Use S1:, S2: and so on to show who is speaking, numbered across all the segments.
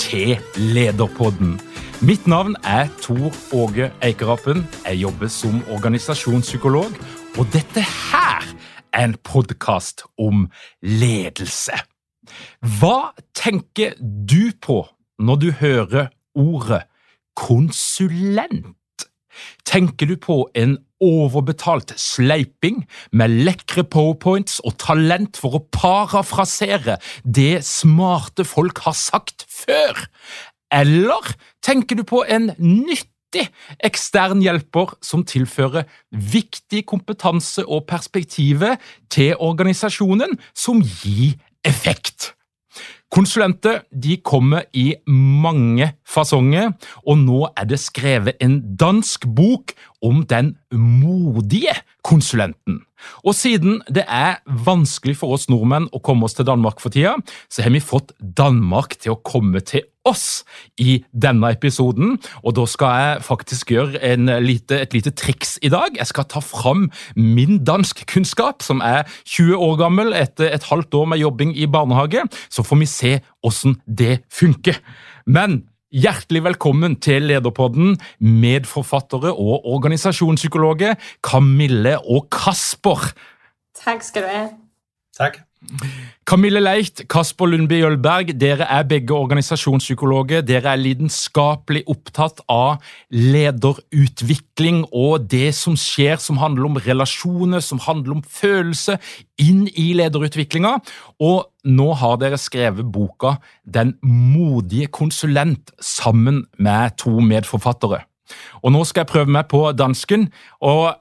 S1: til Lederpodden. Mitt navn er Tor Åge Eikerapen. Jeg jobber som organisasjonspsykolog, og dette her er en podkast om ledelse. Hva tenker du på når du hører ordet konsulent? Tenker du på en overbetalt sleiping med lekre powerpoints og talent for å parafrasere det smarte folk har sagt før? Eller tenker du på en nyttig ekstern hjelper som tilfører viktig kompetanse og perspektivet til organisasjonen, som gir effekt? Konsulenter de kommer i mange fasonger, og nå er det skrevet en dansk bok om den modige konsulenten. Og siden det er vanskelig for oss nordmenn å komme oss til Danmark for tida, så har vi fått Danmark til å komme til oss i denne episoden. Og da skal jeg faktisk gjøre lite, et lite triks i dag. Jeg skal ta fram min danskkunnskap, som er 20 år gammel etter et halvt år med jobbing i barnehage. Så får vi se åssen det funker. Men Hjertelig velkommen til Lederpodden, medforfattere og organisasjonspsykologer Kamille og Kasper.
S2: Takk skal du ha.
S3: Takk.
S1: Camille Leicht, Kasper Lundby Jølberg, dere er begge organisasjonspsykologer. Dere er lidenskapelig opptatt av lederutvikling og det som skjer som handler om relasjoner, som handler om følelser, inn i lederutviklinga. Og nå har dere skrevet boka Den modige konsulent sammen med to medforfattere. Og nå skal jeg prøve meg på dansken. og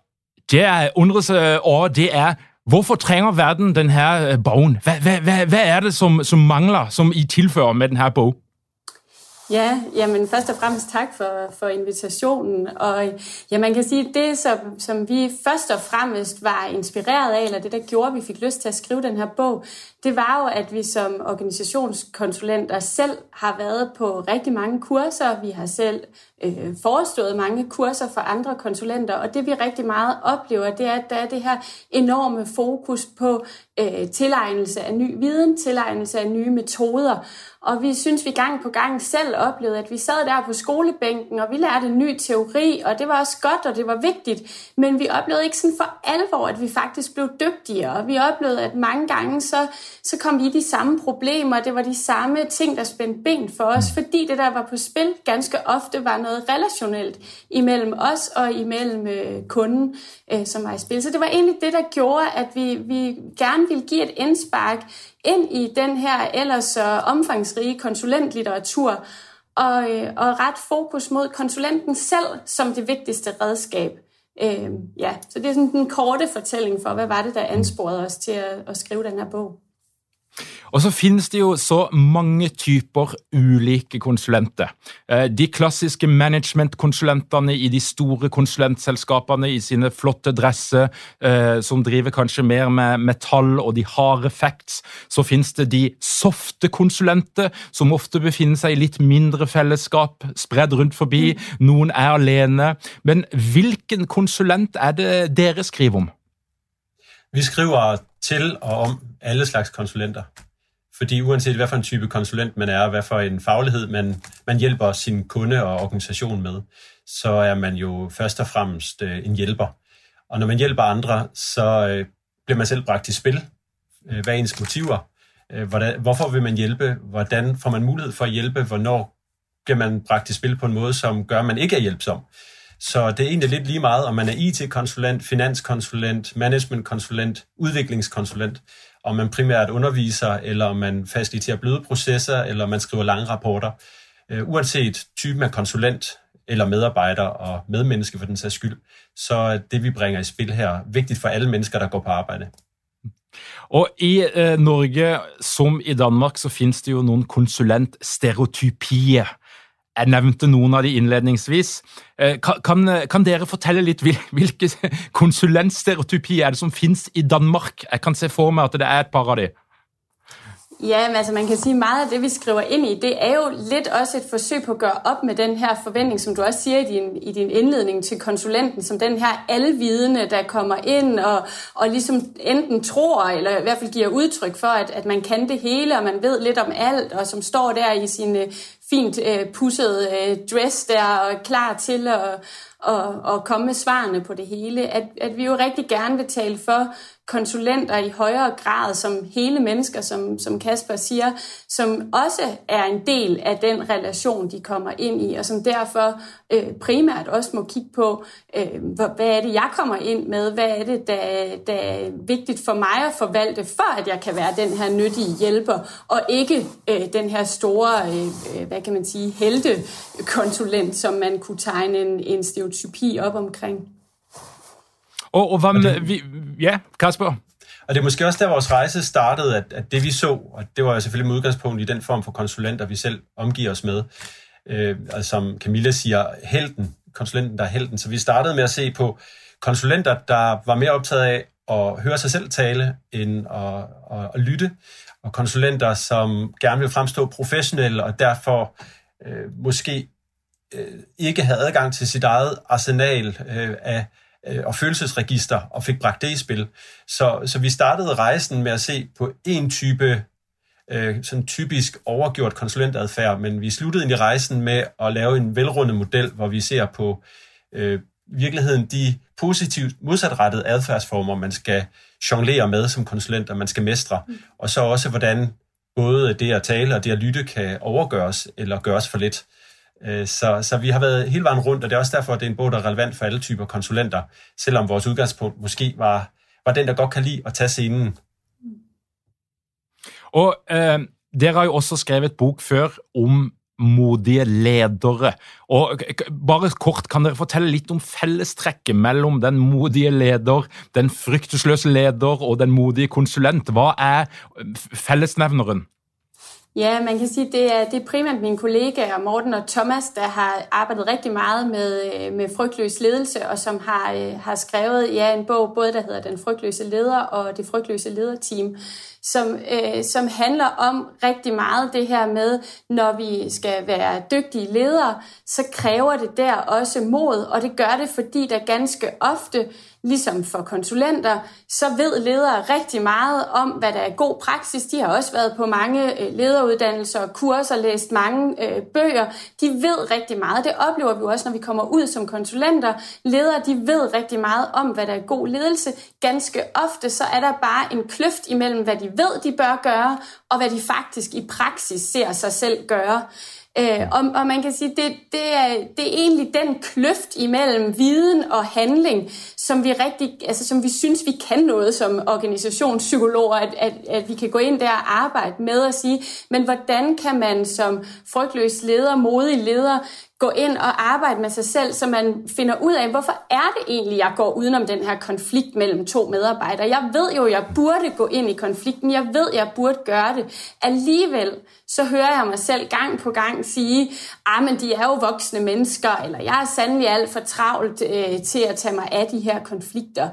S1: det jeg undrer over, det er Hvorfor trenger verden denne her eh, bogen? Hva, hva, hva er det som, som, mangler, som I tilfører med denne bog?
S2: Ja, jamen først og fremmest tak for, for invitationen. Og ja, man kan sige, at det, som, som vi først og fremmest var inspireret af, eller det, der gjorde, at vi fik lyst til at skrive den her bog, det var jo, at vi som organisationskonsulenter selv har været på rigtig mange kurser. Vi har selv øh, forestået mange kurser for andre konsulenter, og det vi rigtig meget oplever, det er, at der er det her enorme fokus på øh, tilegnelse af ny viden, tilegnelse af nye metoder. Og vi synes, vi gang på gang selv oplevede, at vi sad der på skolebænken, og vi lærte en ny teori, og det var også godt, og det var vigtigt. Men vi oplevede ikke sådan for alvor, at vi faktisk blev dygtigere. Og vi oplevede, at mange gange så, så kom vi i de samme problemer, det var de samme ting, der spændte ben for os, fordi det, der var på spil, ganske ofte var noget relationelt imellem os og imellem øh, kunden, øh, som var i spil. Så det var egentlig det, der gjorde, at vi, vi gerne ville give et indspark ind i den her ellers så omfangsrige konsulentlitteratur, og, øh, og ret fokus mod konsulenten selv som det vigtigste redskab. Øh, ja, så det er sådan en korte fortælling for, hvad var det, der ansporede os til at, at skrive den her bog.
S1: Og så finnes det jo så mange typer ulike konsulenter. Eh, de klassiske managementkonsulentene i de store konsulentselskapene i sine flotte dresser, eh, som driver kanskje mer med metall og de harde facts. Så finnes det de softe konsulenter, som ofte befinner seg i litt mindre fellesskap, spredd rundt forbi. Noen er alene. Men hvilken konsulent er det dere skriver om?
S3: Vi skriver til og om alle slags konsulenter. Fordi uanset hvad for en type konsulent man er, hvad for en faglighed man, man hjælper sin kunde og organisation med, så er man jo først og fremmest øh, en hjælper. Og når man hjælper andre, så øh, bliver man selv bragt i spil. Øh, hvad er ens motiver? Øh, hvordan, hvorfor vil man hjælpe? Hvordan får man mulighed for at hjælpe? Hvornår bliver man bragt i spil på en måde, som gør, at man ikke er hjælpsom? Så det er egentlig lidt lige meget, om man er IT-konsulent, finanskonsulent, managementkonsulent, udviklingskonsulent, om man primært underviser, eller om man faciliterer bløde processer, eller om man skriver lange rapporter. Øh, uanset typen af konsulent eller medarbejder og medmenneske for den sags skyld, så er det, vi bringer i spil her, vigtigt for alle mennesker, der går på arbejde.
S1: Og i eh, Norge, som i Danmark, så findes det jo nogle konsulentstereotypier. Jeg nevnte noen av de innledningsvis. Eh, kan, kan dere fortelle litt hvilke konsulentstereotypier er det som finnes i Danmark? Jeg kan se for meg at det er et par av de.
S2: Ja, men altså man kan sige, meget af det, vi skriver ind i, det er jo lidt også et forsøg på at gøre op med den her forventning, som du også siger i din, i din indledning til konsulenten, som den her alvidende, der kommer ind og, og ligesom enten tror, eller i hvert fald giver udtryk for, at, at man kan det hele, og man ved lidt om alt, og som står der i sin fint øh, pusset øh, dress der, og klar til at, og, og komme med svarene på det hele. At, at vi jo rigtig gerne vil tale for konsulenter i højere grad som hele mennesker, som, som Kasper siger, som også er en del af den relation, de kommer ind i, og som derfor øh, primært også må kigge på, øh, hvad er det, jeg kommer ind med, hvad er det, der, der er vigtigt for mig at forvalte, for at jeg kan være den her nyttige hjælper, og ikke øh, den her store, øh, øh hvad kan man sige, heltekonsulent, som man kunne tegne en, en stereotypi op omkring.
S1: Og, og hvad med, vi, ja, Kasper?
S3: Og det er måske også der, vores rejse startede, at, at det vi så, og det var selvfølgelig med udgangspunkt i den form for konsulenter, vi selv omgiver os med, øh, altså som Camilla siger, helten, konsulenten, der er helten. Så vi startede med at se på konsulenter, der var mere optaget af at høre sig selv tale, end at, at, at lytte, og konsulenter, som gerne vil fremstå professionelle, og derfor øh, måske øh, ikke havde adgang til sit eget arsenal øh, af øh, og følelsesregister og fik bragt det i spil. Så, så vi startede rejsen med at se på en type øh, sådan typisk overgjort konsulentadfærd, men vi sluttede ind i rejsen med at lave en velrundet model, hvor vi ser på øh, virkeligheden de positivt modsatrettede adfærdsformer, man skal jonglere med som konsulent, og man skal mestre, mm. og så også hvordan både det at tale og det at lytte kan overgøres eller gøres for lidt. Øh, Øh, så, så vi har været hele vejen rundt, og det er også derfor, at det er en bog, der er relevant for alle typer konsulenter, selvom vores udgangspunkt måske var, var den, der godt kan lide at tage scenen.
S1: Og øh, dere har jo også skrevet et bok før om modige ledere. Og bare kort, kan dere fortælle lidt om fællestrækket mellem den modige leder, den frygtesløse leder og den modige konsulent? Hvad er fællesnævneren?
S2: Ja, man kan sige, at det er, det er primært mine kollegaer Morten og Thomas, der har arbejdet rigtig meget med, øh, med frygtløs ledelse, og som har, øh, har skrevet ja, en bog, både der hedder Den frygtløse leder og Det frygtløse lederteam, som, øh, som handler om rigtig meget det her med, når vi skal være dygtige ledere, så kræver det der også mod, og det gør det, fordi der ganske ofte Ligesom for konsulenter, så ved ledere rigtig meget om, hvad der er god praksis. De har også været på mange øh, lederuddannelser og kurser, læst mange øh, bøger. De ved rigtig meget. Det oplever vi også, når vi kommer ud som konsulenter. Ledere, de ved rigtig meget om, hvad der er god ledelse. Ganske ofte så er der bare en kløft imellem, hvad de ved, de bør gøre, og hvad de faktisk i praksis ser sig selv gøre. Øh, og, og man kan sige, det, det, er, det er egentlig den kløft imellem viden og handling, som vi rigtig, altså som vi synes, vi kan noget som organisationspsykologer, at, at, at vi kan gå ind der og arbejde med at sige, men hvordan kan man som frygtløs leder, modig leder, gå ind og arbejde med sig selv, så man finder ud af, hvorfor er det egentlig, jeg går udenom den her konflikt mellem to medarbejdere. Jeg ved jo, jeg burde gå ind i konflikten. Jeg ved, jeg burde gøre det. Alligevel så hører jeg mig selv gang på gang sige, ah, men de er jo voksne mennesker, eller jeg er sandelig alt for travlt øh, til at tage mig af de her konflikter.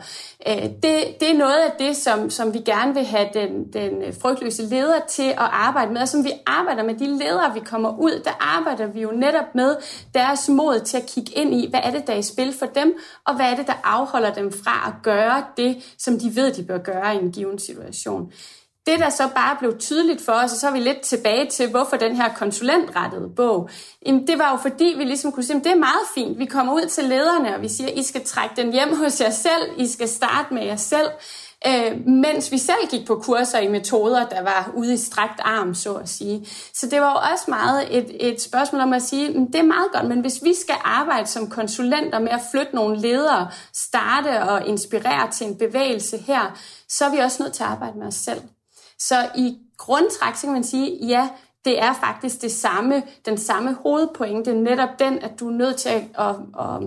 S2: Øh, det, det er noget af det, som, som vi gerne vil have den, den frygtløse leder til at arbejde med, og som vi arbejder med de ledere, vi kommer ud, der arbejder vi jo netop med, deres mod til at kigge ind i, hvad er det, der er i spil for dem, og hvad er det, der afholder dem fra at gøre det, som de ved, de bør gøre i en given situation. Det, der så bare blev tydeligt for os, og så er vi lidt tilbage til, hvorfor den her konsulentrettede bog, jamen det var jo fordi, vi ligesom kunne sige, at det er meget fint. Vi kommer ud til lederne, og vi siger, I skal trække den hjem hos jer selv, I skal starte med jer selv, øh, mens vi selv gik på kurser i metoder, der var ude i strakt arm, så at sige. Så det var jo også meget et, et spørgsmål om at sige, det er meget godt, men hvis vi skal arbejde som konsulenter med at flytte nogle ledere, starte og inspirere til en bevægelse her, så er vi også nødt til at arbejde med os selv. Så i grundtræk, så kan man sige, ja, det er faktisk det samme, den samme hovedpointe, netop den, at du er nødt til at, at, at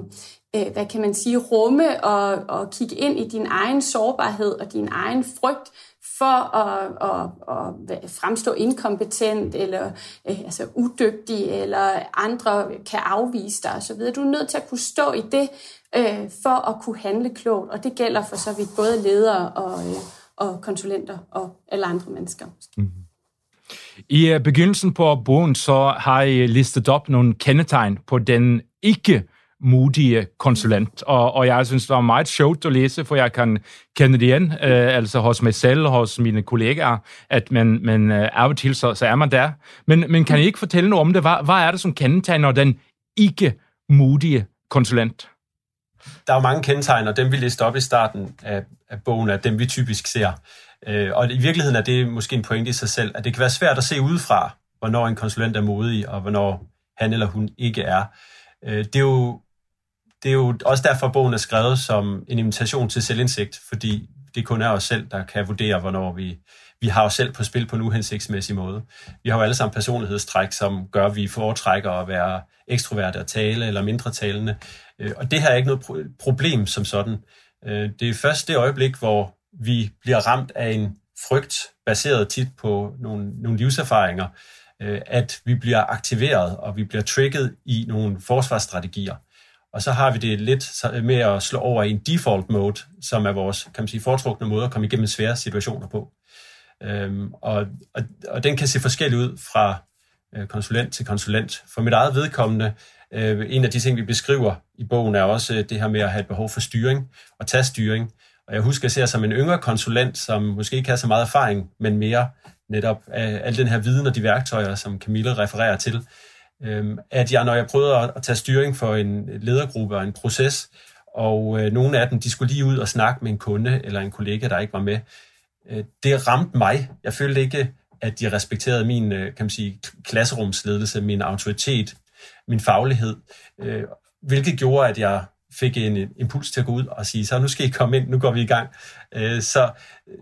S2: øh, hvad kan man sige, rumme og, og kigge ind i din egen sårbarhed og din egen frygt for at, at, at fremstå inkompetent eller øh, altså udygtig, eller andre kan afvise dig osv. Du er nødt til at kunne stå i det øh, for at kunne handle klogt, og det gælder for så vidt både ledere og, øh, og konsulenter og alle andre mennesker. Mm.
S1: I øh, begyndelsen på bogen så har I listet op nogle kendetegn på den ikke modige konsulent, og, og jeg synes, det var meget sjovt at læse, for jeg kan kende det igen, øh, altså hos mig selv og hos mine kollegaer, at man, man øh, af og til, så, så er man der. Men, men kan I ikke fortælle noget om det? Hvad, hvad er det, som kendetegner den ikke modige konsulent?
S3: Der er jo mange kendetegn, og dem vi lister op i starten af, af bogen, er dem vi typisk ser. Øh, og i virkeligheden er det måske en pointe i sig selv, at det kan være svært at se udefra, hvornår en konsulent er modig, og hvornår han eller hun ikke er. Øh, det er jo det er jo også derfor, bogen er skrevet som en invitation til selvindsigt, fordi det kun er os selv, der kan vurdere, hvornår vi, vi har os selv på spil på en uhensigtsmæssig måde. Vi har jo alle sammen personlighedstræk, som gør, at vi foretrækker at være ekstroverte og tale eller mindre talende. Øh, og det her er ikke noget problem som sådan. Øh, det er først det øjeblik, hvor vi bliver ramt af en frygt, baseret tit på nogle, nogle livserfaringer, øh, at vi bliver aktiveret, og vi bliver trigget i nogle forsvarsstrategier. Og så har vi det lidt øh, med at slå over i en default mode, som er vores kan man sige, foretrukne måde at komme igennem svære situationer på. Øhm, og, og, og den kan se forskellig ud fra øh, konsulent til konsulent. For mit eget vedkommende, øh, en af de ting, vi beskriver i bogen, er også øh, det her med at have et behov for styring og tage styring. Og jeg husker, at jeg ser som en yngre konsulent, som måske ikke har så meget erfaring, men mere netop af al den her viden og de værktøjer, som Camille refererer til, Øhm, at jeg, når jeg prøvede at, tage styring for en ledergruppe og en proces, og øh, nogle af dem, de skulle lige ud og snakke med en kunde eller en kollega, der ikke var med, øh, det ramte mig. Jeg følte ikke, at de respekterede min øh, kan man sige, klasserumsledelse, min autoritet, min faglighed, øh, hvilket gjorde, at jeg fik en impuls til at gå ud og sige, så nu skal I komme ind, nu går vi i gang. Øh, så,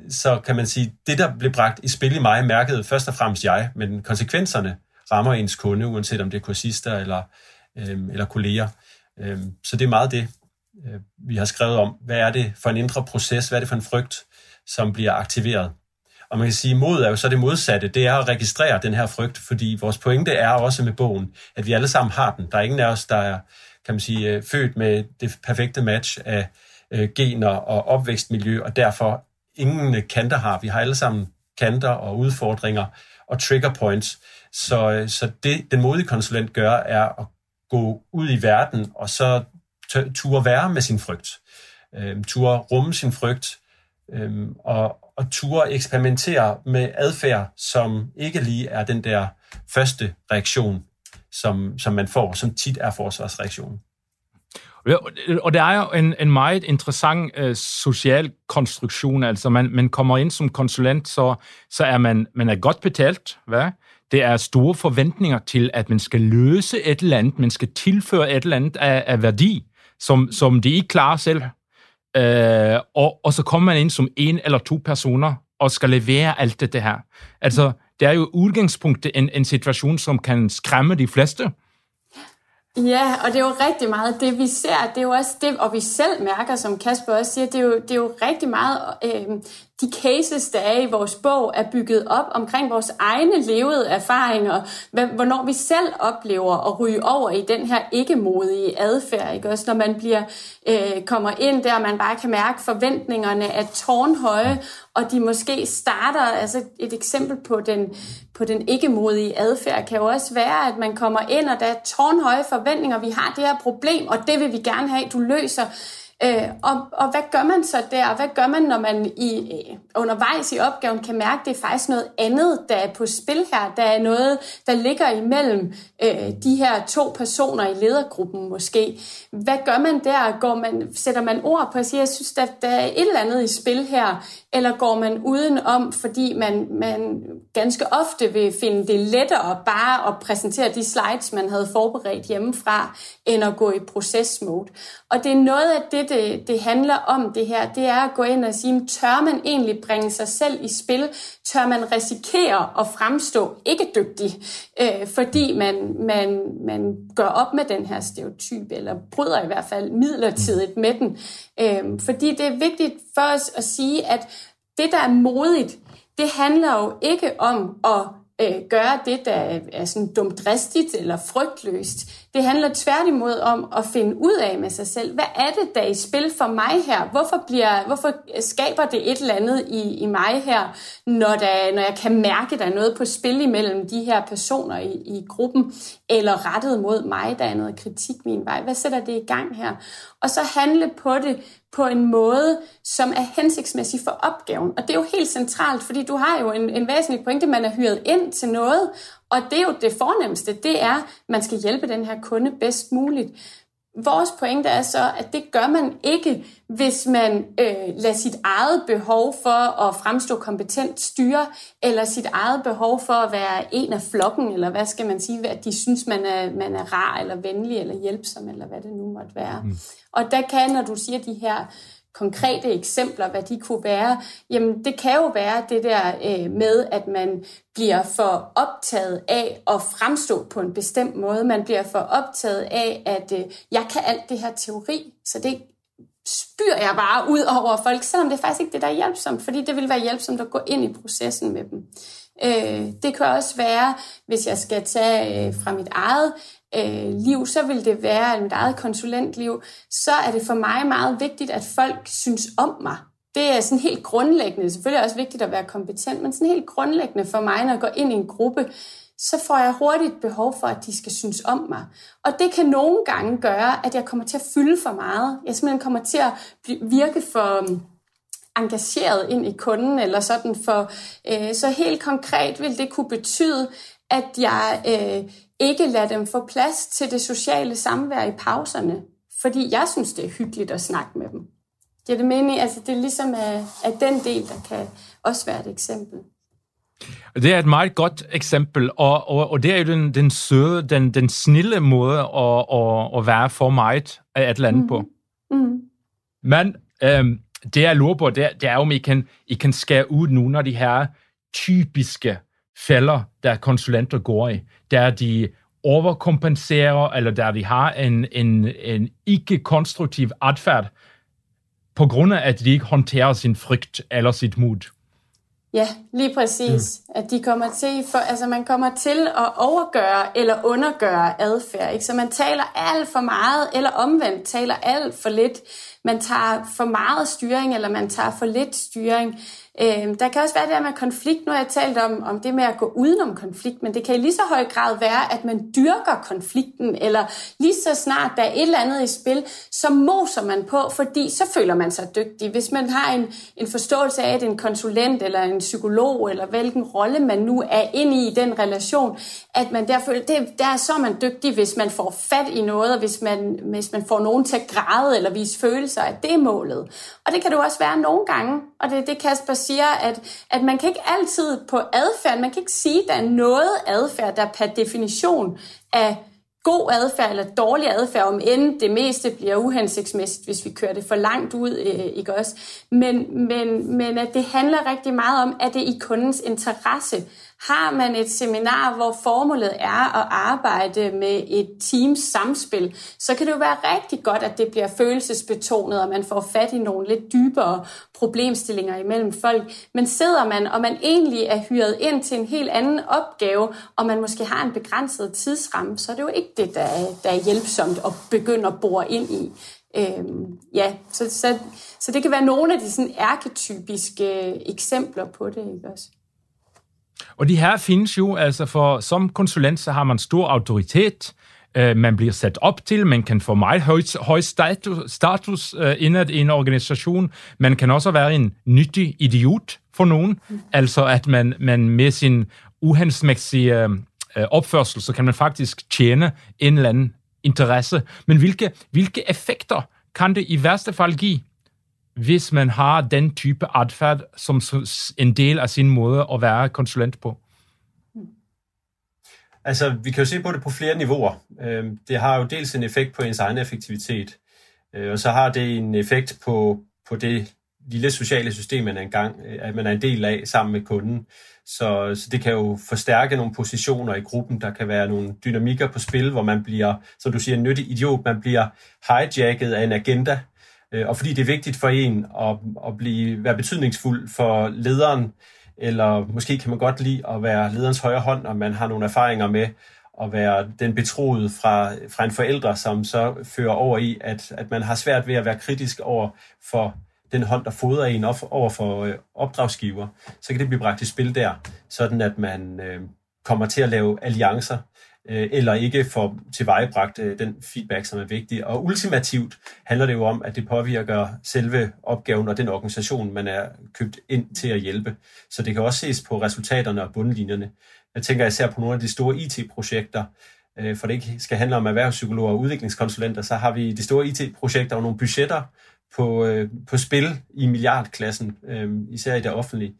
S3: så kan man sige, det der blev bragt i spil i mig, mærkede først og fremmest jeg, men konsekvenserne rammer ens kunde, uanset om det er kursister eller, øh, eller kolleger. Øh, så det er meget det, øh, vi har skrevet om. Hvad er det for en indre proces? Hvad er det for en frygt, som bliver aktiveret? Og man kan sige, at mod er jo så det modsatte. Det er at registrere den her frygt, fordi vores pointe er også med bogen, at vi alle sammen har den. Der er ingen af os, der er kan man sige, øh, født med det perfekte match af øh, gener og opvækstmiljø, og derfor ingen kanter har. Vi har alle sammen kanter og udfordringer og trigger points. Så, øh, så det, den modige konsulent gør, er at gå ud i verden og så turde være med sin frygt. Øh, turde rumme sin frygt øh, og, og turde eksperimentere med adfærd, som ikke lige er den der første reaktion, som, som man får, som tit er forsvarsreaktionen.
S1: Og det er jo en, en meget interessant øh, social konstruktion. Altså man, man kommer ind som konsulent, så, så er man, man er godt betalt. Hvad? Det er store forventninger til, at man skal løse et eller andet, man skal tilføre et eller andet af, af værdi, som, som de ikke klarer selv. Øh, og, og så kommer man ind som en eller to personer og skal levere alt det her. Altså, det er jo udgangspunktet en, en situation, som kan skræmme de fleste.
S2: Ja, og det er jo rigtig meget det, vi ser. Det er jo også det, og vi selv mærker, som Kasper også siger, det er jo, det er jo rigtig meget øh, de cases, der er i vores bog, er bygget op omkring vores egne levede erfaringer, hvornår vi selv oplever at ryge over i den her ikke-modige adfærd. Ikke? Også når man bliver, øh, kommer ind der, man bare kan mærke forventningerne er tårnhøje, og de måske starter, altså et eksempel på den, på den ikke-modige adfærd kan jo også være, at man kommer ind, og der er tårnhøje forventninger, forventninger, vi har det her problem, og det vil vi gerne have, du løser. Øh, og, og hvad gør man så der? Hvad gør man, når man i, øh, undervejs i opgaven kan mærke, at det er faktisk noget andet, der er på spil her? Der er noget, der ligger imellem øh, de her to personer i ledergruppen måske. Hvad gør man der? Går man, sætter man ord på at sige, jeg synes, at der er et eller andet i spil her? Eller går man udenom, fordi man, man ganske ofte vil finde det lettere bare at præsentere de slides, man havde forberedt hjemmefra, end at gå i processmode? Og det er noget af det, det, det handler om det her, det er at gå ind og sige, tør man egentlig bringe sig selv i spil? Tør man risikere at fremstå ikke dygtig, øh, fordi man, man, man gør op med den her stereotyp, eller bryder i hvert fald midlertidigt med den? Øh, fordi det er vigtigt for os at sige, at det, der er modigt, det handler jo ikke om at øh, gøre det, der er sådan dumt dristigt eller frygtløst. Det handler tværtimod om at finde ud af med sig selv, hvad er det, der er i spil for mig her? Hvorfor, bliver, hvorfor skaber det et eller andet i, i mig her, når, der, når jeg kan mærke, at der er noget på spil imellem de her personer i, i gruppen, eller rettet mod mig, der er noget kritik min vej? Hvad sætter det i gang her? Og så handle på det på en måde, som er hensigtsmæssig for opgaven. Og det er jo helt centralt, fordi du har jo en, en væsentlig pointe, man er hyret ind til noget, og det er jo det fornemmeste, det er, at man skal hjælpe den her kunde bedst muligt. Vores pointe er så, at det gør man ikke, hvis man øh, lader sit eget behov for at fremstå kompetent styre, eller sit eget behov for at være en af flokken, eller hvad skal man sige, at de synes, man er, man er rar, eller venlig, eller hjælpsom, eller hvad det nu måtte være. Mm. Og der kan, når du siger de her konkrete eksempler, hvad de kunne være, jamen det kan jo være det der øh, med, at man bliver for optaget af at fremstå på en bestemt måde. Man bliver for optaget af, at øh, jeg kan alt det her teori, så det spyr jeg bare ud over folk, selvom det er faktisk ikke det, der er hjælpsomt, fordi det vil være hjælpsomt at gå ind i processen med dem. Øh, det kan også være, hvis jeg skal tage øh, fra mit eget øh, liv, så vil det være mit eget konsulentliv, så er det for mig meget vigtigt, at folk synes om mig. Det er sådan helt grundlæggende. Det er selvfølgelig også vigtigt at være kompetent, men sådan helt grundlæggende for mig, når jeg går ind i en gruppe, så får jeg hurtigt behov for, at de skal synes om mig. Og det kan nogle gange gøre, at jeg kommer til at fylde for meget. Jeg simpelthen kommer til at virke for mm, engageret ind i kunden, eller sådan for, øh, så helt konkret vil det kunne betyde, at jeg øh, ikke lader dem få plads til det sociale samvær i pauserne, fordi jeg synes, det er hyggeligt at snakke med dem. Det er det mening, altså det er ligesom at, at den del, der kan også være et eksempel.
S1: Det er et meget godt eksempel, og, og, og det er jo den, den søde, den, den snille måde at, at, at være for meget af et land på. Mm. Men øhm, det jeg lurer på, det, det er om I kan, I kan skære ud nogle af de her typiske fælder, der konsulenter går i, der de overkompenserer, eller der de har en, en, en ikke-konstruktiv adfærd, på grund af, at de ikke håndterer sin frygt eller sit mod.
S2: Ja, lige præcis. Mm. At de kommer til, for, altså man kommer til at overgøre eller undergøre adfærd. Ikke? Så man taler alt for meget, eller omvendt taler alt for lidt. Man tager for meget styring, eller man tager for lidt styring. Øh, der kan også være det der med konflikt. Nu har jeg talt om, om det med at gå udenom konflikt, men det kan i lige så høj grad være, at man dyrker konflikten, eller lige så snart der er et eller andet i spil, så moser man på, fordi så føler man sig dygtig. Hvis man har en, en forståelse af, at en konsulent eller en psykolog, eller hvilken rolle man nu er inde i i den relation, at man der føler, det, der er så man dygtig, hvis man får fat i noget, og hvis man, hvis man får nogen til at græde eller vise følelser, så at det er målet. Og det kan det også være nogle gange, og det er det, Kasper siger, at, at man kan ikke altid på adfærd, man kan ikke sige, at der er noget adfærd, der per definition er god adfærd eller dårlig adfærd, om end det meste bliver uhensigtsmæssigt, hvis vi kører det for langt ud, øh, ikke også? Men, men, men at det handler rigtig meget om, at det er i kundens interesse, har man et seminar, hvor formålet er at arbejde med et teams samspil, så kan det jo være rigtig godt, at det bliver følelsesbetonet, og man får fat i nogle lidt dybere problemstillinger imellem folk. Men sidder man, og man egentlig er hyret ind til en helt anden opgave, og man måske har en begrænset tidsramme, så er det jo ikke det, der er, der er hjælpsomt at begynde at bore ind i. Øhm, ja, så, så, så det kan være nogle af de sådan arketypiske øh, eksempler på det, ikke også?
S1: Og de her findes jo, altså for som konsulent, så har man stor autoritet, øh, man bliver sat op til, man kan få meget høj, høj status, status øh, indad i en organisation, man kan også være en nyttig idiot for nogen, mm. altså at man, man med sin uhendsmæssige øh, opførsel, så kan man faktisk tjene en eller anden interesse. Men hvilke, hvilke effekter kan det i værste fald give, hvis man har den type adfærd som en del af sin måde at være konsulent på?
S3: Altså, vi kan jo se på det på flere niveauer. Øh, det har jo dels en effekt på ens egen effektivitet, øh, og så har det en effekt på, på det lille sociale system, man er, engang, at øh, man er en del af sammen med kunden. Så, så det kan jo forstærke nogle positioner i gruppen. Der kan være nogle dynamikker på spil, hvor man bliver, som du siger, en nyttig idiot. Man bliver hijacket af en agenda. Øh, og fordi det er vigtigt for en at, at blive, være betydningsfuld for lederen, eller måske kan man godt lide at være lederens højre hånd, og man har nogle erfaringer med at være den betroede fra, fra en forælder, som så fører over i, at, at man har svært ved at være kritisk over for den hånd, der fodrer en over for øh, opdragsgiver, så kan det blive bragt i spil der, sådan at man øh, kommer til at lave alliancer, Øh, eller ikke får tilvejebragt øh, den feedback, som er vigtig. Og ultimativt handler det jo om, at det påvirker selve opgaven og den organisation, man er købt ind til at hjælpe. Så det kan også ses på resultaterne og bundlinjerne. Jeg tænker især på nogle af de store IT-projekter, øh, for det ikke skal handle om erhvervspsykologer og udviklingskonsulenter, så har vi de store IT-projekter og nogle budgetter, på, på spil i milliardklassen, især i det offentlige.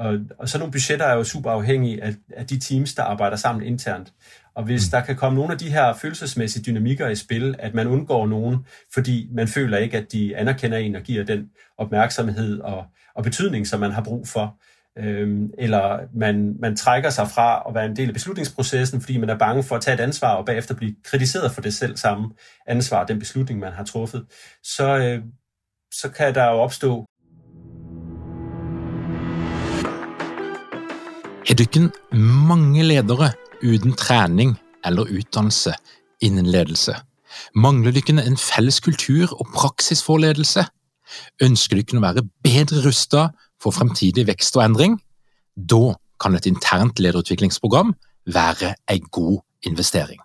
S3: Og, og så nogle budgetter er jo super afhængige af, af de teams, der arbejder sammen internt. Og hvis mm. der kan komme nogle af de her følelsesmæssige dynamikker i spil, at man undgår nogen, fordi man føler ikke, at de anerkender en og giver den opmærksomhed og, og betydning, som man har brug for, øhm, eller man, man trækker sig fra at være en del af beslutningsprocessen, fordi man er bange for at tage et ansvar og bagefter blive kritiseret for det selv samme ansvar, den beslutning, man har truffet, så, øh, så kan der jo opstå
S1: Har dykken mange ledere uden træning eller uddannelse innen ledelse? Mangler dykken en fælles kultur og praksis for ledelse? Ønsker dykken å være bedre rustet for fremtidig vækst og ændring? Da kan et internt lederutviklingsprogram være en god investering.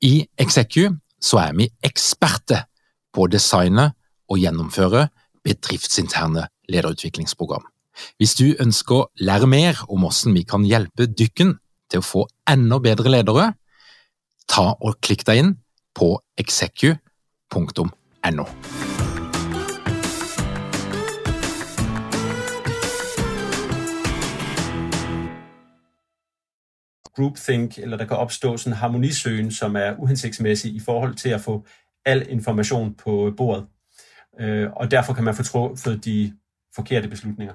S1: I Execu så er vi eksperter på å designe og gjennomføre bedriftsinterne lederutviklingsprogram. Hvis du ønsker å lære mer om hvordan vi kan hjelpe dykken til å få enda bedre ledere, ta og klikk deg inn på execu.no.
S3: groupthink, eller der kan opstå sådan harmonisøgen, som er uhensigtsmæssig i forhold til at få al information på bordet øh, og derfor kan man få truffet de forkerte beslutninger.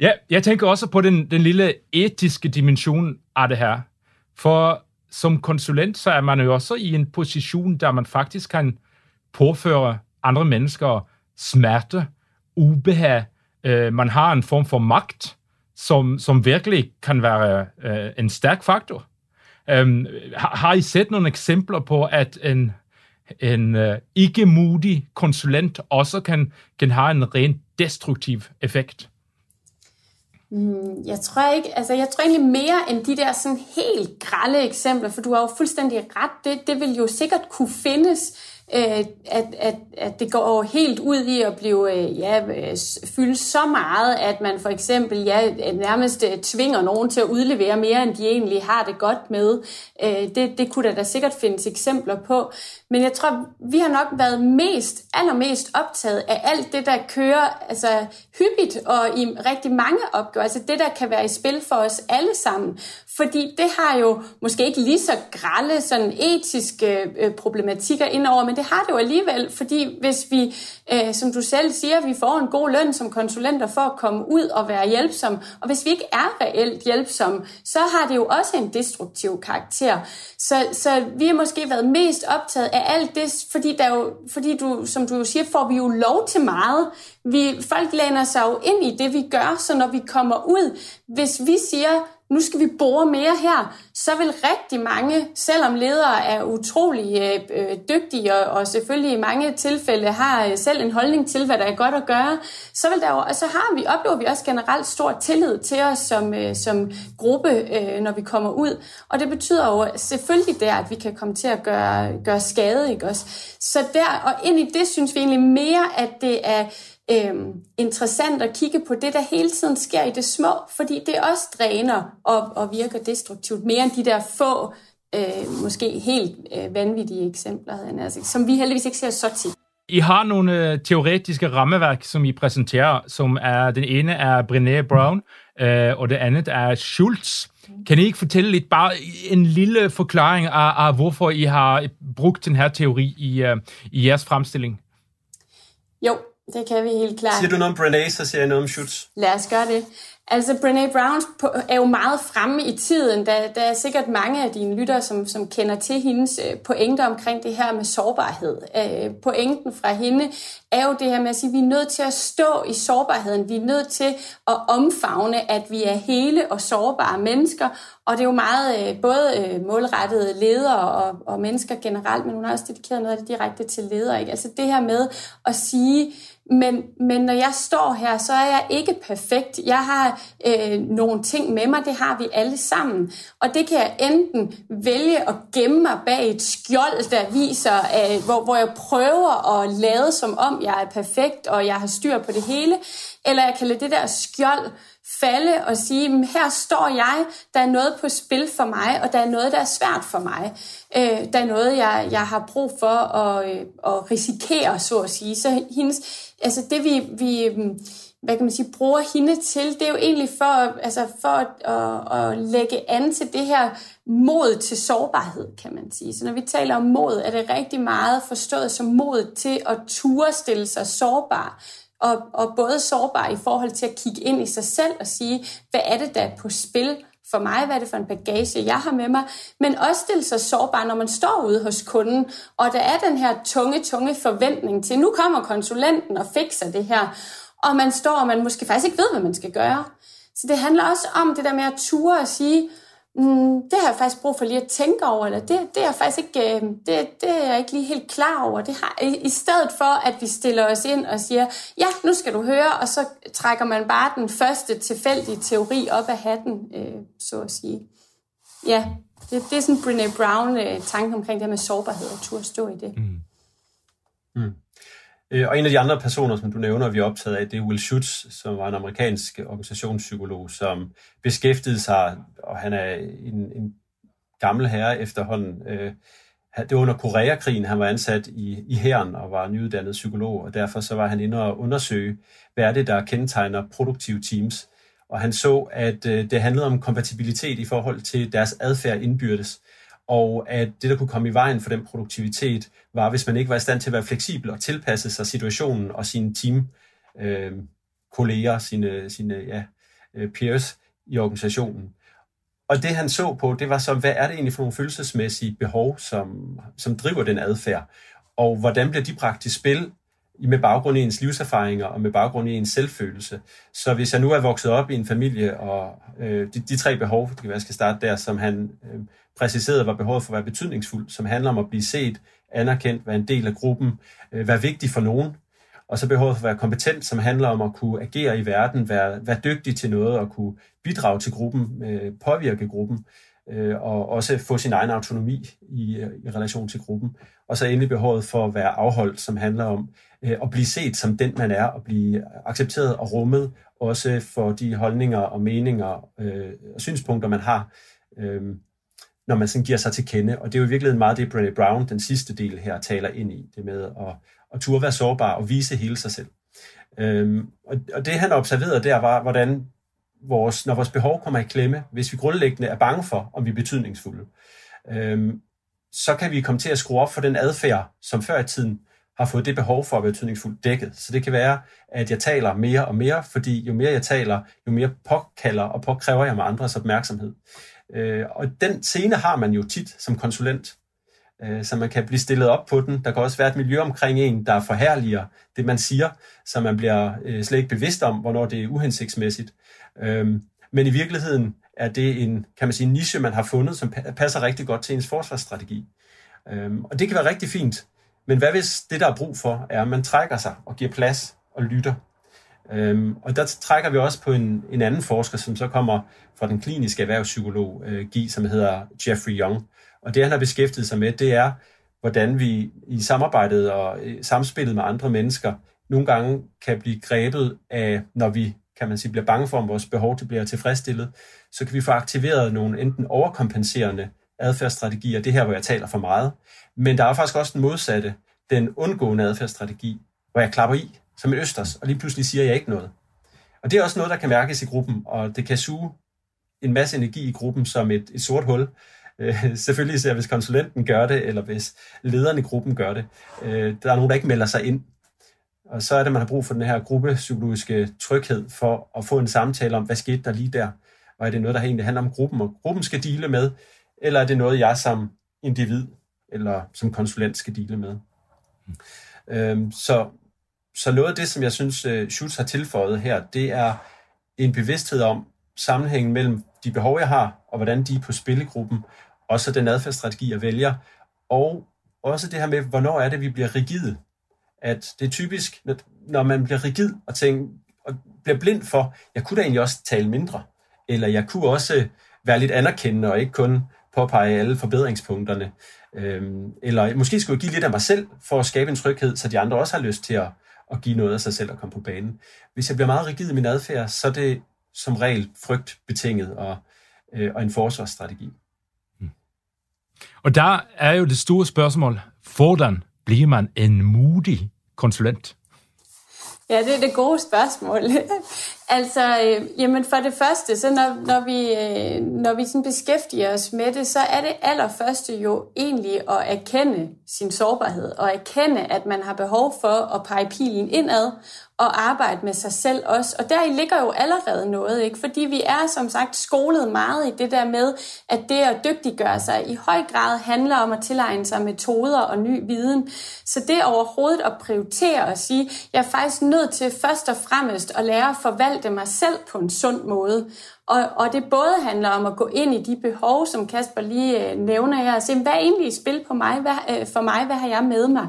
S1: Ja, jeg tænker også på den, den lille etiske dimension af det her. For som konsulent, så er man jo også i en position, der man faktisk kan påføre andre mennesker smerte, ubehag. Øh, man har en form for magt, som, som virkelig kan være øh, en stærk faktor. Øhm, har, har I set nogle eksempler på, at en en øh, ikke modig konsulent også kan, kan have en rent destruktiv effekt?
S2: Mm, jeg tror ikke, altså jeg tror egentlig mere end de der sådan helt grælde eksempler, for du har jo fuldstændig ret, det, det vil jo sikkert kunne findes, Øh, at, at, at det går helt ud i at blive øh, ja, fyldt så meget, at man for eksempel ja, øh, nærmest tvinger nogen til at udlevere mere, end de egentlig har det godt med. Det, det kunne der da sikkert findes eksempler på. Men jeg tror, vi har nok været mest, allermest optaget af alt det, der kører altså, hyppigt og i rigtig mange opgaver. Altså det, der kan være i spil for os alle sammen. Fordi det har jo måske ikke lige så grælde sådan etiske øh, problematikker indover, men det har det jo alligevel, fordi hvis vi, øh, som du selv siger, vi får en god løn som konsulenter for at komme ud og være hjælpsom, og hvis vi ikke er reelt hjælpsom, så har det jo også en destruktiv karakter. Så, så vi har måske været mest optaget af alt det, fordi, der jo, fordi du, som du siger, får vi jo lov til meget. Vi, folk læner sig jo ind i det, vi gør, så når vi kommer ud, hvis vi siger, nu skal vi bore mere her, så vil rigtig mange, selvom ledere er utrolig øh, øh, dygtige og, og selvfølgelig i mange tilfælde har øh, selv en holdning til, hvad der er godt at gøre, så, vil der og så har vi, oplever vi også generelt stor tillid til os som, øh, som gruppe, øh, når vi kommer ud. Og det betyder jo selvfølgelig der, at vi kan komme til at gøre, gøre skade. Ikke også? Så der, og ind i det synes vi egentlig mere, at det er øh, interessant at kigge på det, der hele tiden sker i det små, fordi det også dræner og, og virker destruktivt, mere end de der få, øh, måske helt øh, vanvittige eksempler, altså, som vi heldigvis ikke ser så tit.
S1: I har nogle øh, teoretiske rammeværk, som I præsenterer, som er, den ene er Brené Brown, øh, og det andet er Schultz. Kan I ikke fortælle lidt, bare en lille forklaring af, af hvorfor I har brugt den her teori i, uh, i jeres fremstilling?
S2: Jo, det kan vi helt klart.
S3: Siger du noget om Brené, så siger jeg noget om Schutz.
S2: Lad os gøre det. Altså, Brené Brown er jo meget fremme i tiden. Der, der er sikkert mange af dine lyttere, som, som kender til hendes øh, pointer omkring det her med sårbarhed. Øh, pointen fra hende er jo det her med at sige, at vi er nødt til at stå i sårbarheden. Vi er nødt til at omfavne, at vi er hele og sårbare mennesker. Og det er jo meget øh, både øh, målrettet ledere og, og mennesker generelt, men hun har også dedikeret noget af det direkte til ledere. Ikke? Altså det her med at sige, men, men når jeg står her, så er jeg ikke perfekt. Jeg har øh, nogle ting med mig, det har vi alle sammen. Og det kan jeg enten vælge at gemme mig bag et skjold, der viser, øh, hvor, hvor jeg prøver at lade som om, jeg er perfekt, og jeg har styr på det hele. Eller jeg kan lade det der skjold falde og sige, her står jeg, der er noget på spil for mig, og der er noget, der er svært for mig. Øh, der er noget, jeg, jeg har brug for at, øh, at risikere, så at sige. Så hendes, altså det vi, vi mm, hvad kan man sige, bruger hende til, det er jo egentlig for, altså for at, at, at lægge an til det her mod til sårbarhed, kan man sige. Så når vi taler om mod, er det rigtig meget forstået som mod til at turde stille sig sårbar og, og både sårbar i forhold til at kigge ind i sig selv og sige, hvad er det, der er på spil for mig, hvad er det for en bagage, jeg har med mig, men også stille sig sårbar, når man står ude hos kunden, og der er den her tunge, tunge forventning til, nu kommer konsulenten og fikser det her, og man står, og man måske faktisk ikke ved, hvad man skal gøre. Så det handler også om det der med at ture og sige, mm, det har jeg faktisk brug for lige at tænke over, eller det, det er jeg faktisk ikke, øh, det, det er jeg ikke lige helt klar over. Det har, i, I stedet for, at vi stiller os ind og siger, ja, nu skal du høre, og så trækker man bare den første tilfældige teori op af hatten, øh, så at sige. Ja, det, det er sådan Brené Brown øh, omkring det med sårbarhed og turde stå i det. Mm.
S3: Mm. Øh, og en af de andre personer, som du nævner, vi er optaget af, det er Will Schutz, som var en amerikansk organisationspsykolog, som beskæftigede sig, og han er en, en gammel herre efterhånden. Øh, det var under Koreakrigen, han var ansat i, i hæren og var nyuddannet psykolog, og derfor så var han inde og undersøge, hvad er det, der kendetegner produktive teams. Og han så, at øh, det handlede om kompatibilitet i forhold til deres adfærd indbyrdes og at det, der kunne komme i vejen for den produktivitet, var, hvis man ikke var i stand til at være fleksibel og tilpasse sig situationen og sine team, øh, kolleger, sine, sine ja, øh, peers i organisationen. Og det han så på, det var så, hvad er det egentlig for nogle følelsesmæssige behov, som, som driver den adfærd? Og hvordan bliver de bragt i spil med baggrund i ens livserfaringer og med baggrund i ens selvfølelse. Så hvis jeg nu er vokset op i en familie, og øh, de, de tre behov, det kan være, jeg skal starte der, som han øh, præciserede var behovet for at være betydningsfuld, som handler om at blive set, anerkendt, være en del af gruppen, øh, være vigtig for nogen, og så behovet for at være kompetent, som handler om at kunne agere i verden, være, være dygtig til noget og kunne bidrage til gruppen, øh, påvirke gruppen, øh, Øh, og også få sin egen autonomi i, øh, i relation til gruppen. Og så endelig behovet for at være afholdt, som handler om øh, at blive set som den, man er, og blive accepteret og rummet, også for de holdninger og meninger øh, og synspunkter, man har. Øh, når man sådan giver sig til kende. Og det er jo i virkeligheden meget det, Brené Brown, den sidste del her, taler ind i. Det med at, at turde være sårbar og vise hele sig selv. Øhm, og, og det han observerede der var, hvordan vores, når vores behov kommer i klemme, hvis vi grundlæggende er bange for, om vi er betydningsfulde, øhm, så kan vi komme til at skrue op for den adfærd, som før i tiden har fået det behov for at være betydningsfuldt dækket. Så det kan være, at jeg taler mere og mere, fordi jo mere jeg taler, jo mere påkalder og påkræver jeg mig andres opmærksomhed. Øh, og den scene har man jo tit som konsulent, øh, så man kan blive stillet op på den. Der kan også være et miljø omkring en, der forhærliger det, man siger, så man bliver øh, slet ikke bevidst om, hvornår det er uhensigtsmæssigt. Øhm, men i virkeligheden er det en, kan man sige, en niche, man har fundet, som passer rigtig godt til ens forsvarsstrategi. Øhm, og det kan være rigtig fint. Men hvad hvis det, der er brug for, er, at man trækker sig og giver plads og lytter? Øhm, og der trækker vi også på en, en anden forsker, som så kommer fra den kliniske erhvervspsykolog, øh, GI, som hedder Jeffrey Young. Og det, han har beskæftiget sig med, det er, hvordan vi i samarbejdet og øh, samspillet med andre mennesker nogle gange kan blive grebet af, når vi kan man sige, bliver bange for, om vores behov det bliver tilfredsstillet, så kan vi få aktiveret nogle enten overkompenserende adfærdsstrategier, det her, hvor jeg taler for meget, men der er faktisk også den modsatte, den undgående adfærdsstrategi, hvor jeg klapper i som en østers, og lige pludselig siger jeg ikke noget. Og det er også noget, der kan mærkes i gruppen, og det kan suge en masse energi i gruppen som et, et sort hul. Øh, selvfølgelig især hvis konsulenten gør det, eller hvis lederen i gruppen gør det. Øh, der er nogen, der ikke melder sig ind. Og så er det, man har brug for den her gruppepsykologiske tryghed for at få en samtale om, hvad skete der lige der? Og er det noget, der egentlig handler om gruppen, og gruppen skal dele med? Eller er det noget, jeg som individ eller som konsulent skal dele med? Mm. Øhm, så, så noget af det, som jeg synes, øh, Schutz har tilføjet her, det er en bevidsthed om sammenhængen mellem de behov, jeg har, og hvordan de er på spillegruppen, og så den adfærdsstrategi, jeg vælger, og også det her med, hvornår er det, vi bliver rigide at det er typisk, når man bliver rigid og, tænker, og bliver blind for, jeg kunne da egentlig også tale mindre, eller jeg kunne også øh, være lidt anerkendende og ikke kun påpege alle forbedringspunkterne. Øhm, eller måske skulle jeg give lidt af mig selv for at skabe en tryghed, så de andre også har lyst til at, at give noget af sig selv og komme på banen. Hvis jeg bliver meget rigid i min adfærd, så er det som regel frygtbetinget og, øh, og en forsvarsstrategi. Hmm.
S1: Og der er jo det store spørgsmål, hvordan bliver man en modig konsulent?
S2: Ja, det er det gode spørgsmål. altså, øh, jamen for det første, så når, når vi, øh, når vi sådan beskæftiger os med det, så er det allerførste jo egentlig at erkende sin sårbarhed, og erkende, at man har behov for at pege pilen indad, og arbejde med sig selv også. Og der ligger jo allerede noget, ikke? fordi vi er som sagt skolet meget i det der med, at det at dygtiggøre sig i høj grad handler om at tilegne sig metoder og ny viden. Så det overhovedet at prioritere og sige, jeg er faktisk nødt til først og fremmest at lære at forvalte mig selv på en sund måde. Og, og det både handler om at gå ind i de behov, som Kasper lige øh, nævner her, og se, hvad er egentlig i spil på mig, hvad, øh, for mig, hvad har jeg med mig?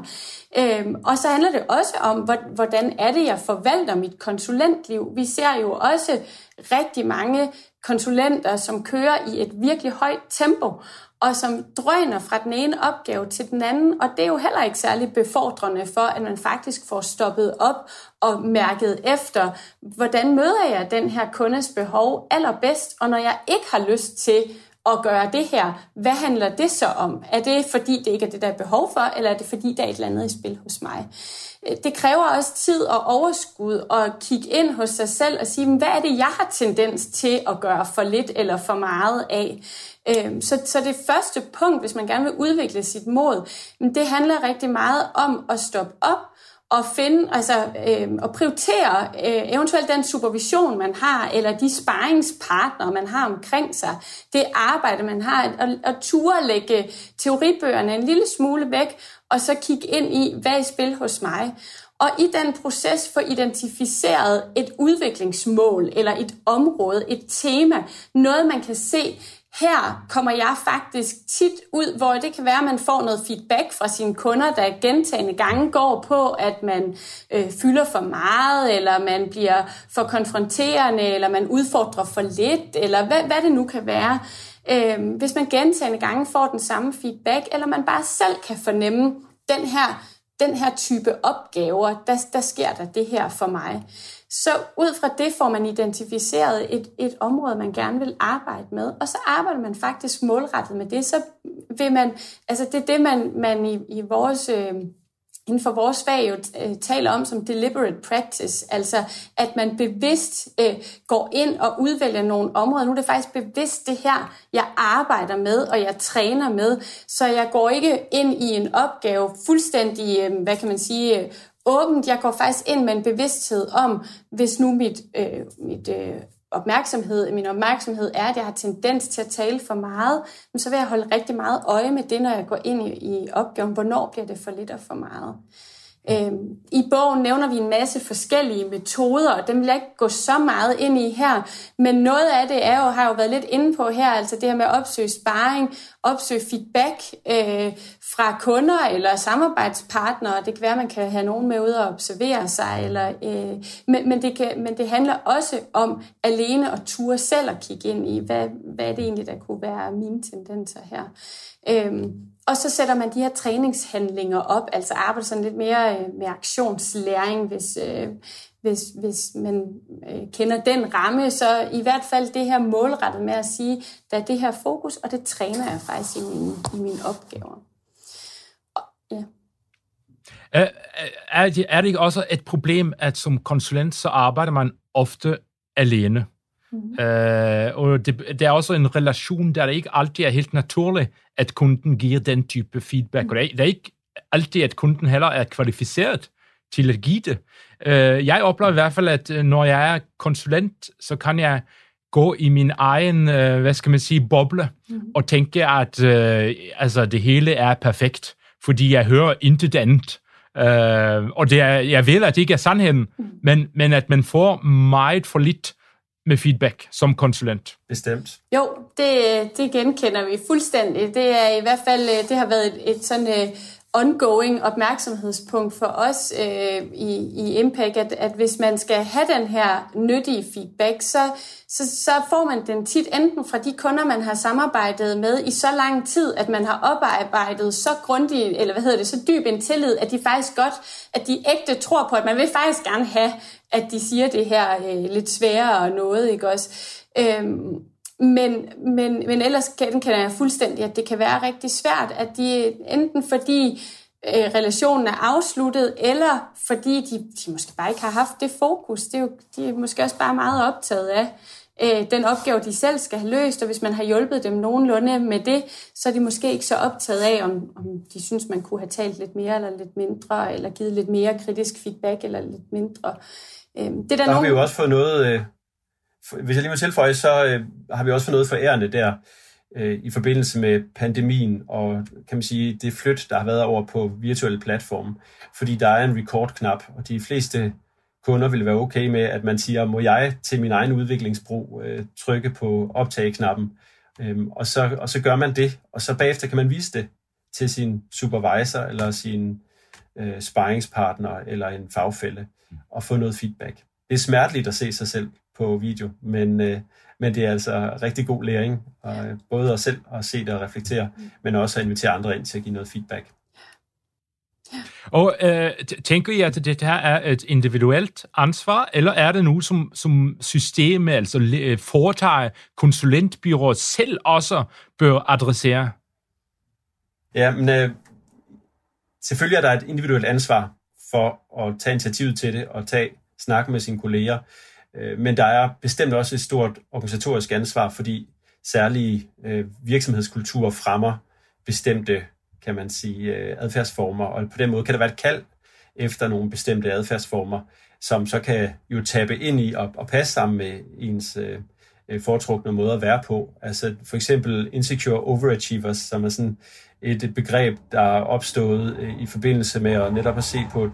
S2: Øhm, og så handler det også om, hvordan er det, jeg forvalter mit konsulentliv. Vi ser jo også rigtig mange konsulenter, som kører i et virkelig højt tempo, og som drøner fra den ene opgave til den anden, og det er jo heller ikke særlig befordrende for, at man faktisk får stoppet op og mærket efter, hvordan møder jeg den her kundes behov allerbedst, og når jeg ikke har lyst til at gøre det her, hvad handler det så om? Er det fordi, det ikke er det, der er behov for, eller er det fordi, der er et eller andet i spil hos mig? Øh, det kræver også tid og overskud at kigge ind hos sig selv og sige, hvad er det, jeg har tendens til at gøre for lidt eller for meget af? Øhm, så, så det første punkt, hvis man gerne vil udvikle sit mod, det handler rigtig meget om at stoppe op og finde, altså øh, og prioritere øh, eventuelt den supervision, man har, eller de sparringspartnere, man har omkring sig, det arbejde, man har, og, og ture lægge teoribøgerne en lille smule væk, og så kigge ind i, hvad er i spil hos mig. Og i den proces få identificeret et udviklingsmål, eller et område, et tema, noget man kan se, her kommer jeg faktisk tit ud, hvor det kan være, at man får noget feedback fra sine kunder, der gentagende gange går på, at man øh, fylder for meget, eller man bliver for konfronterende, eller man udfordrer for lidt, eller hvad, hvad det nu kan være. Øh, hvis man gentagende gange får den samme feedback, eller man bare selv kan fornemme, den her, den her type opgaver, der, der sker der det her for mig. Så ud fra det får man identificeret et, et område, man gerne vil arbejde med, og så arbejder man faktisk målrettet med det. Så vil man, altså det er det, man, man i, i vores... Øh, inden for vores fag jo øh, taler om som deliberate practice, altså at man bevidst øh, går ind og udvælger nogle områder. Nu er det faktisk bevidst det her, jeg arbejder med, og jeg træner med, så jeg går ikke ind i en opgave fuldstændig, øh, hvad kan man sige, øh, åbent. Jeg går faktisk ind med en bevidsthed om, hvis nu mit, øh, mit øh, opmærksomhed, min opmærksomhed er, at jeg har tendens til at tale for meget, så vil jeg holde rigtig meget øje med det, når jeg går ind i, i opgaven. Hvornår bliver det for lidt og for meget? Øhm, I bogen nævner vi en masse forskellige metoder, og dem vil jeg ikke gå så meget ind i her, men noget af det er jo, har jo været lidt inde på her, altså det her med at opsøge sparring, opsøge feedback øh, fra kunder eller samarbejdspartnere. Det kan være, at man kan have nogen med ud og observere sig, eller, øh, men, men, det kan, men det handler også om alene at ture selv at kigge ind i, hvad, hvad er det egentlig, der kunne være mine tendenser her. Øhm, og så sætter man de her træningshandlinger op, altså arbejder sådan lidt mere øh, med aktionslæring, hvis, øh, hvis, hvis man øh, kender den ramme. Så i hvert fald det her målrettet med at sige, der er det her fokus, og det træner jeg faktisk i mine, i mine opgaver. Og,
S1: ja. Er, er, det, er det ikke også et problem, at som konsulent, så arbejder man ofte alene? Mm. Uh, og det, det er også en relation, der det ikke altid er helt naturligt, at kunden giver den type feedback. Mm. Og det er, det er ikke altid, at kunden heller er kvalificeret til at give det. Uh, jeg oplever i hvert fald, at øh, når jeg er konsulent, så kan jeg gå i min egen, uh, hvad skal man sige, boble, mm. og tænke, at uh, altså, det hele er perfekt, fordi jeg hører intet andet. Uh, og det er, jeg ved, at det ikke er sandheden, mm. men, men at man får meget for lidt med feedback som konsulent.
S3: Bestemt.
S2: Jo, det, det genkender vi fuldstændig. Det er i hvert fald, øh, det har været et, et sådan uh, ongoing opmærksomhedspunkt for os uh, i, i Impact, at, at hvis man skal have den her nyttige feedback, så, så, så får man den tit enten fra de kunder, man har samarbejdet med i så lang tid, at man har oparbejdet så grundigt, eller hvad hedder det, så dyb en tillid, at de faktisk godt, at de ægte tror på, at man vil faktisk gerne have, at de siger det her øh, lidt sværere noget, ikke også? Øhm, men, men, men ellers kan, kan jeg fuldstændig, at det kan være rigtig svært, at de enten fordi øh, relationen er afsluttet, eller fordi de, de måske bare ikke har haft det fokus. Det er jo, de er måske også bare meget optaget af øh, den opgave, de selv skal have løst, og hvis man har hjulpet dem nogenlunde med det, så er de måske ikke så optaget af, om, om de synes, man kunne have talt lidt mere eller lidt mindre, eller givet lidt mere kritisk feedback eller lidt mindre.
S3: Øh, det der, der nogen... har vi jo også fået noget, øh, hvis jeg lige må tilføje, så øh, har vi også fået noget forærende der øh, i forbindelse med pandemien og kan man sige det flyt, der har været over på virtuelle platforme, fordi der er en record-knap, og de fleste kunder vil være okay med, at man siger, må jeg til min egen udviklingsbrug øh, trykke på optageknappen, øhm, og, så, og så gør man det, og så bagefter kan man vise det til sin supervisor eller sin øh, sparringspartner eller en fagfælle og få noget feedback. Det er smerteligt at se sig selv på video, men, øh, men det er altså rigtig god læring, og, øh, både at selv at se det og reflektere, men også at invitere andre ind til at give noget feedback.
S1: Og øh, tænker I, at det her er et individuelt ansvar, eller er det nu, som, som systemet, altså øh, foretager konsulentbyråer selv også bør adressere?
S3: Ja, men øh, selvfølgelig er der et individuelt ansvar for at tage initiativet til det og tage snak med sine kolleger. Øh, men der er bestemt også et stort organisatorisk ansvar, fordi særlige øh, virksomhedskulturer fremmer bestemte, kan man sige, øh, adfærdsformer, og på den måde kan der være et kald efter nogle bestemte adfærdsformer, som så kan jo tabe ind i og, og passe sammen med ens Øh, foretrukne måde at være på. Altså for eksempel insecure overachievers, som er sådan et begreb, der er opstået øh, i forbindelse med at netop at se på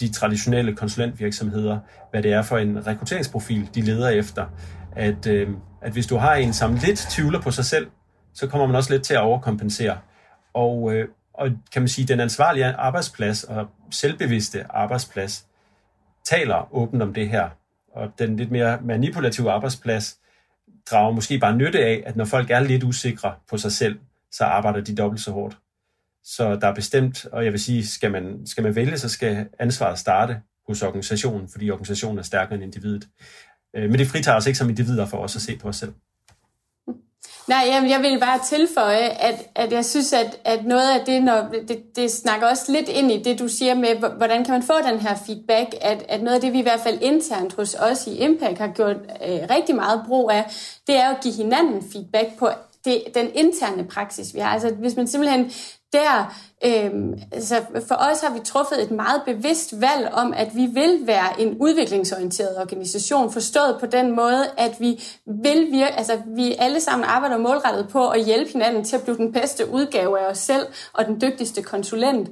S3: de traditionelle konsulentvirksomheder, hvad det er for en rekrutteringsprofil, de leder efter. At, øh, at hvis du har en, som lidt tvivler på sig selv, så kommer man også lidt til at overkompensere. Og, øh, og kan man sige, den ansvarlige arbejdsplads og selvbevidste arbejdsplads taler åbent om det her. Og den lidt mere manipulative arbejdsplads drager måske bare nytte af, at når folk er lidt usikre på sig selv, så arbejder de dobbelt så hårdt. Så der er bestemt, og jeg vil sige, skal man, skal man vælge, så skal ansvaret starte hos organisationen, fordi organisationen er stærkere end individet. Øh, men det fritager os ikke som individer for os at se på os selv.
S2: Nej, jamen, jeg vil bare tilføje, at, at jeg synes, at, at noget af det, når, det, det snakker også lidt ind i det, du siger med, hvordan kan man få den her feedback, at, at noget af det, vi i hvert fald internt hos os i Impact har gjort øh, rigtig meget brug af, det er at give hinanden feedback på det, den interne praksis, vi har. Altså, hvis man simpelthen der, øh, altså for os har vi truffet et meget bevidst valg om, at vi vil være en udviklingsorienteret organisation, forstået på den måde, at vi vil virke, altså vi alle sammen arbejder målrettet på at hjælpe hinanden til at blive den bedste udgave af os selv og den dygtigste konsulent.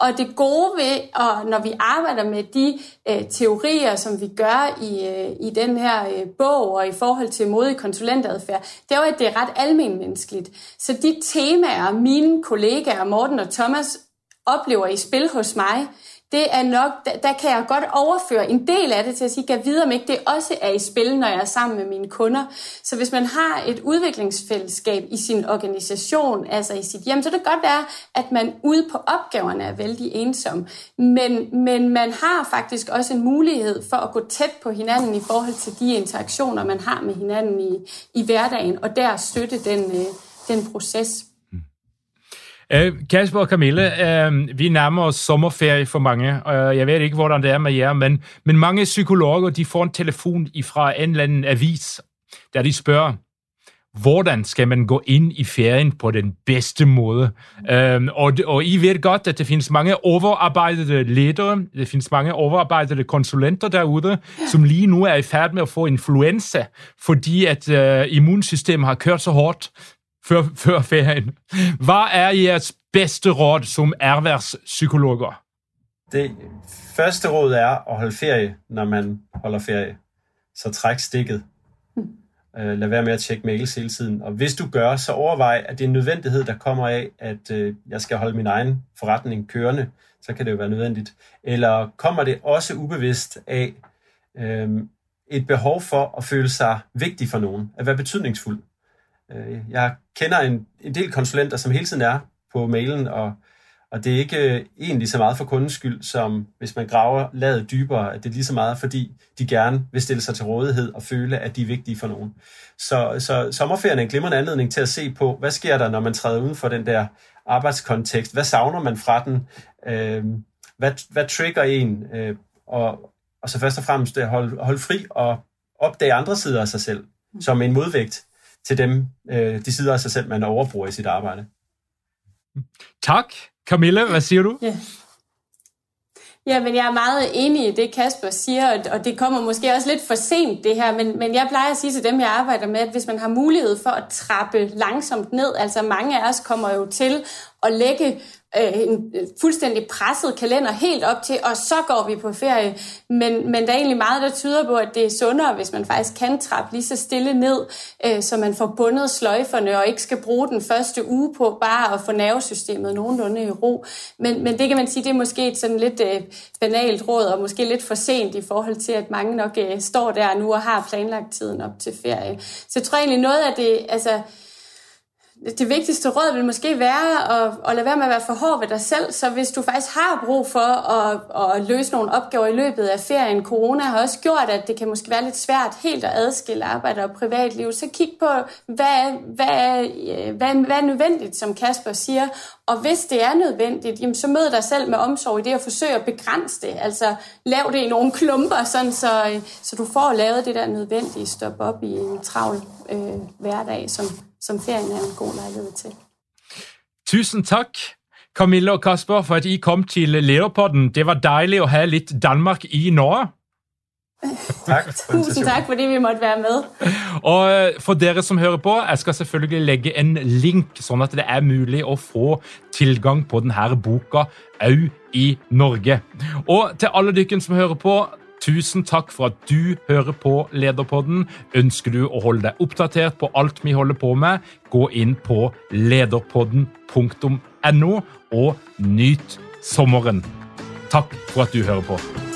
S2: Og det gode ved, og når vi arbejder med de øh, teorier, som vi gør i, øh, i den her øh, bog og i forhold til modig konsulentadfærd, det er jo, at det er ret almenmenneskeligt. Så de temaer, mine kollegaer og Morten og Thomas oplever i spil hos mig, det er nok, der, der kan jeg godt overføre en del af det til at sige, kan videre om ikke det også er i spil, når jeg er sammen med mine kunder. Så hvis man har et udviklingsfællesskab i sin organisation, altså i sit hjem, så det kan godt være, at man ude på opgaverne er vældig ensom. Men, men man har faktisk også en mulighed for at gå tæt på hinanden i forhold til de interaktioner, man har med hinanden i, i hverdagen, og der støtte den, øh, den proces.
S1: Uh, Kasper og Camille, øh, vi nærmer os sommerferie for mange, og jeg ved ikke, hvordan det er med jer, men, men mange psykologer de får en telefon fra en eller anden avis, der de spørger, hvordan skal man gå ind i ferien på den bedste måde? Uh, og, og I ved godt, at der findes mange overarbejdede ledere, der findes mange overarbejdede konsulenter derude, som lige nu er i færd med at få influenza, fordi at immunsystemet har kørt så hårdt, før, før ferien. Hvad er jeres bedste råd som erhvervspsykologer?
S3: Det første råd er at holde ferie, når man holder ferie. Så træk stikket. Øh, lad være med at tjekke mails hele tiden. Og hvis du gør, så overvej, at det er en nødvendighed, der kommer af, at øh, jeg skal holde min egen forretning kørende. Så kan det jo være nødvendigt. Eller kommer det også ubevidst af øh, et behov for at føle sig vigtig for nogen, at være betydningsfuld. Øh, jeg kender en, en del konsulenter, som hele tiden er på mailen, og, og det er ikke øh, egentlig så meget for kundens skyld, som hvis man graver ladet dybere, at det er lige så meget, fordi de gerne vil stille sig til rådighed og føle, at de er vigtige for nogen. Så, så sommerferien er en glimrende anledning til at se på, hvad sker der, når man træder uden for den der arbejdskontekst? Hvad savner man fra den? Øh, hvad, hvad trigger en? Øh, og, og så først og fremmest øh, at holde, holde fri og opdage andre sider af sig selv, som en modvægt til dem, øh, de sider af sig selv, man overbruger i sit arbejde.
S1: Tak. Camilla, hvad siger du?
S2: Ja. Ja, men jeg er meget enig i det, Kasper siger, og det kommer måske også lidt for sent, det her, men, men jeg plejer at sige til dem, jeg arbejder med, at hvis man har mulighed for at trappe langsomt ned, altså mange af os kommer jo til at lægge øh, en øh, fuldstændig presset kalender helt op til, og så går vi på ferie. Men, men der er egentlig meget, der tyder på, at det er sundere, hvis man faktisk kan trappe lige så stille ned, øh, så man får bundet sløjferne og ikke skal bruge den første uge på bare at få nervesystemet nogenlunde i ro. Men, men det kan man sige, det er måske et sådan lidt øh, banalt råd, og måske lidt for sent i forhold til, at mange nok øh, står der nu og har planlagt tiden op til ferie. Så jeg tror egentlig noget af det, altså det vigtigste råd vil måske være at, at lade være med at være for hård ved dig selv. Så hvis du faktisk har brug for at, at løse nogle opgaver i løbet af ferien, corona har også gjort, at det kan måske være lidt svært helt at adskille arbejde og privatliv, så kig på, hvad, hvad, øh, hvad, hvad er nødvendigt, som Kasper siger. Og hvis det er nødvendigt, jamen, så mød dig selv med omsorg i det at forsøge at begrænse det. Altså lav det i nogle klumper, sådan så, øh, så du får lavet det der nødvendige stop op i en travl øh, hverdag, som som ferien er en god lejlighed til.
S1: Tusind tak, Camilla og Kasper, for at I kom til Lederpodden. Det var dejligt at have lidt Danmark i Norge.
S3: Tak.
S2: Tusind tak, fordi vi måtte være med.
S1: Og øh, for dere som hører på, jeg skal selvfølgelig lægge en link, sånn at det er muligt at få tilgang på denne boka også i Norge. Og til alle dykken som hører på, Tusen takk for at du hører på Lederpodden. Ønsker du å holde deg oppdatert på alt vi holder på med, gå inn på lederpodden.no og nyt sommeren. Takk for at du hører på.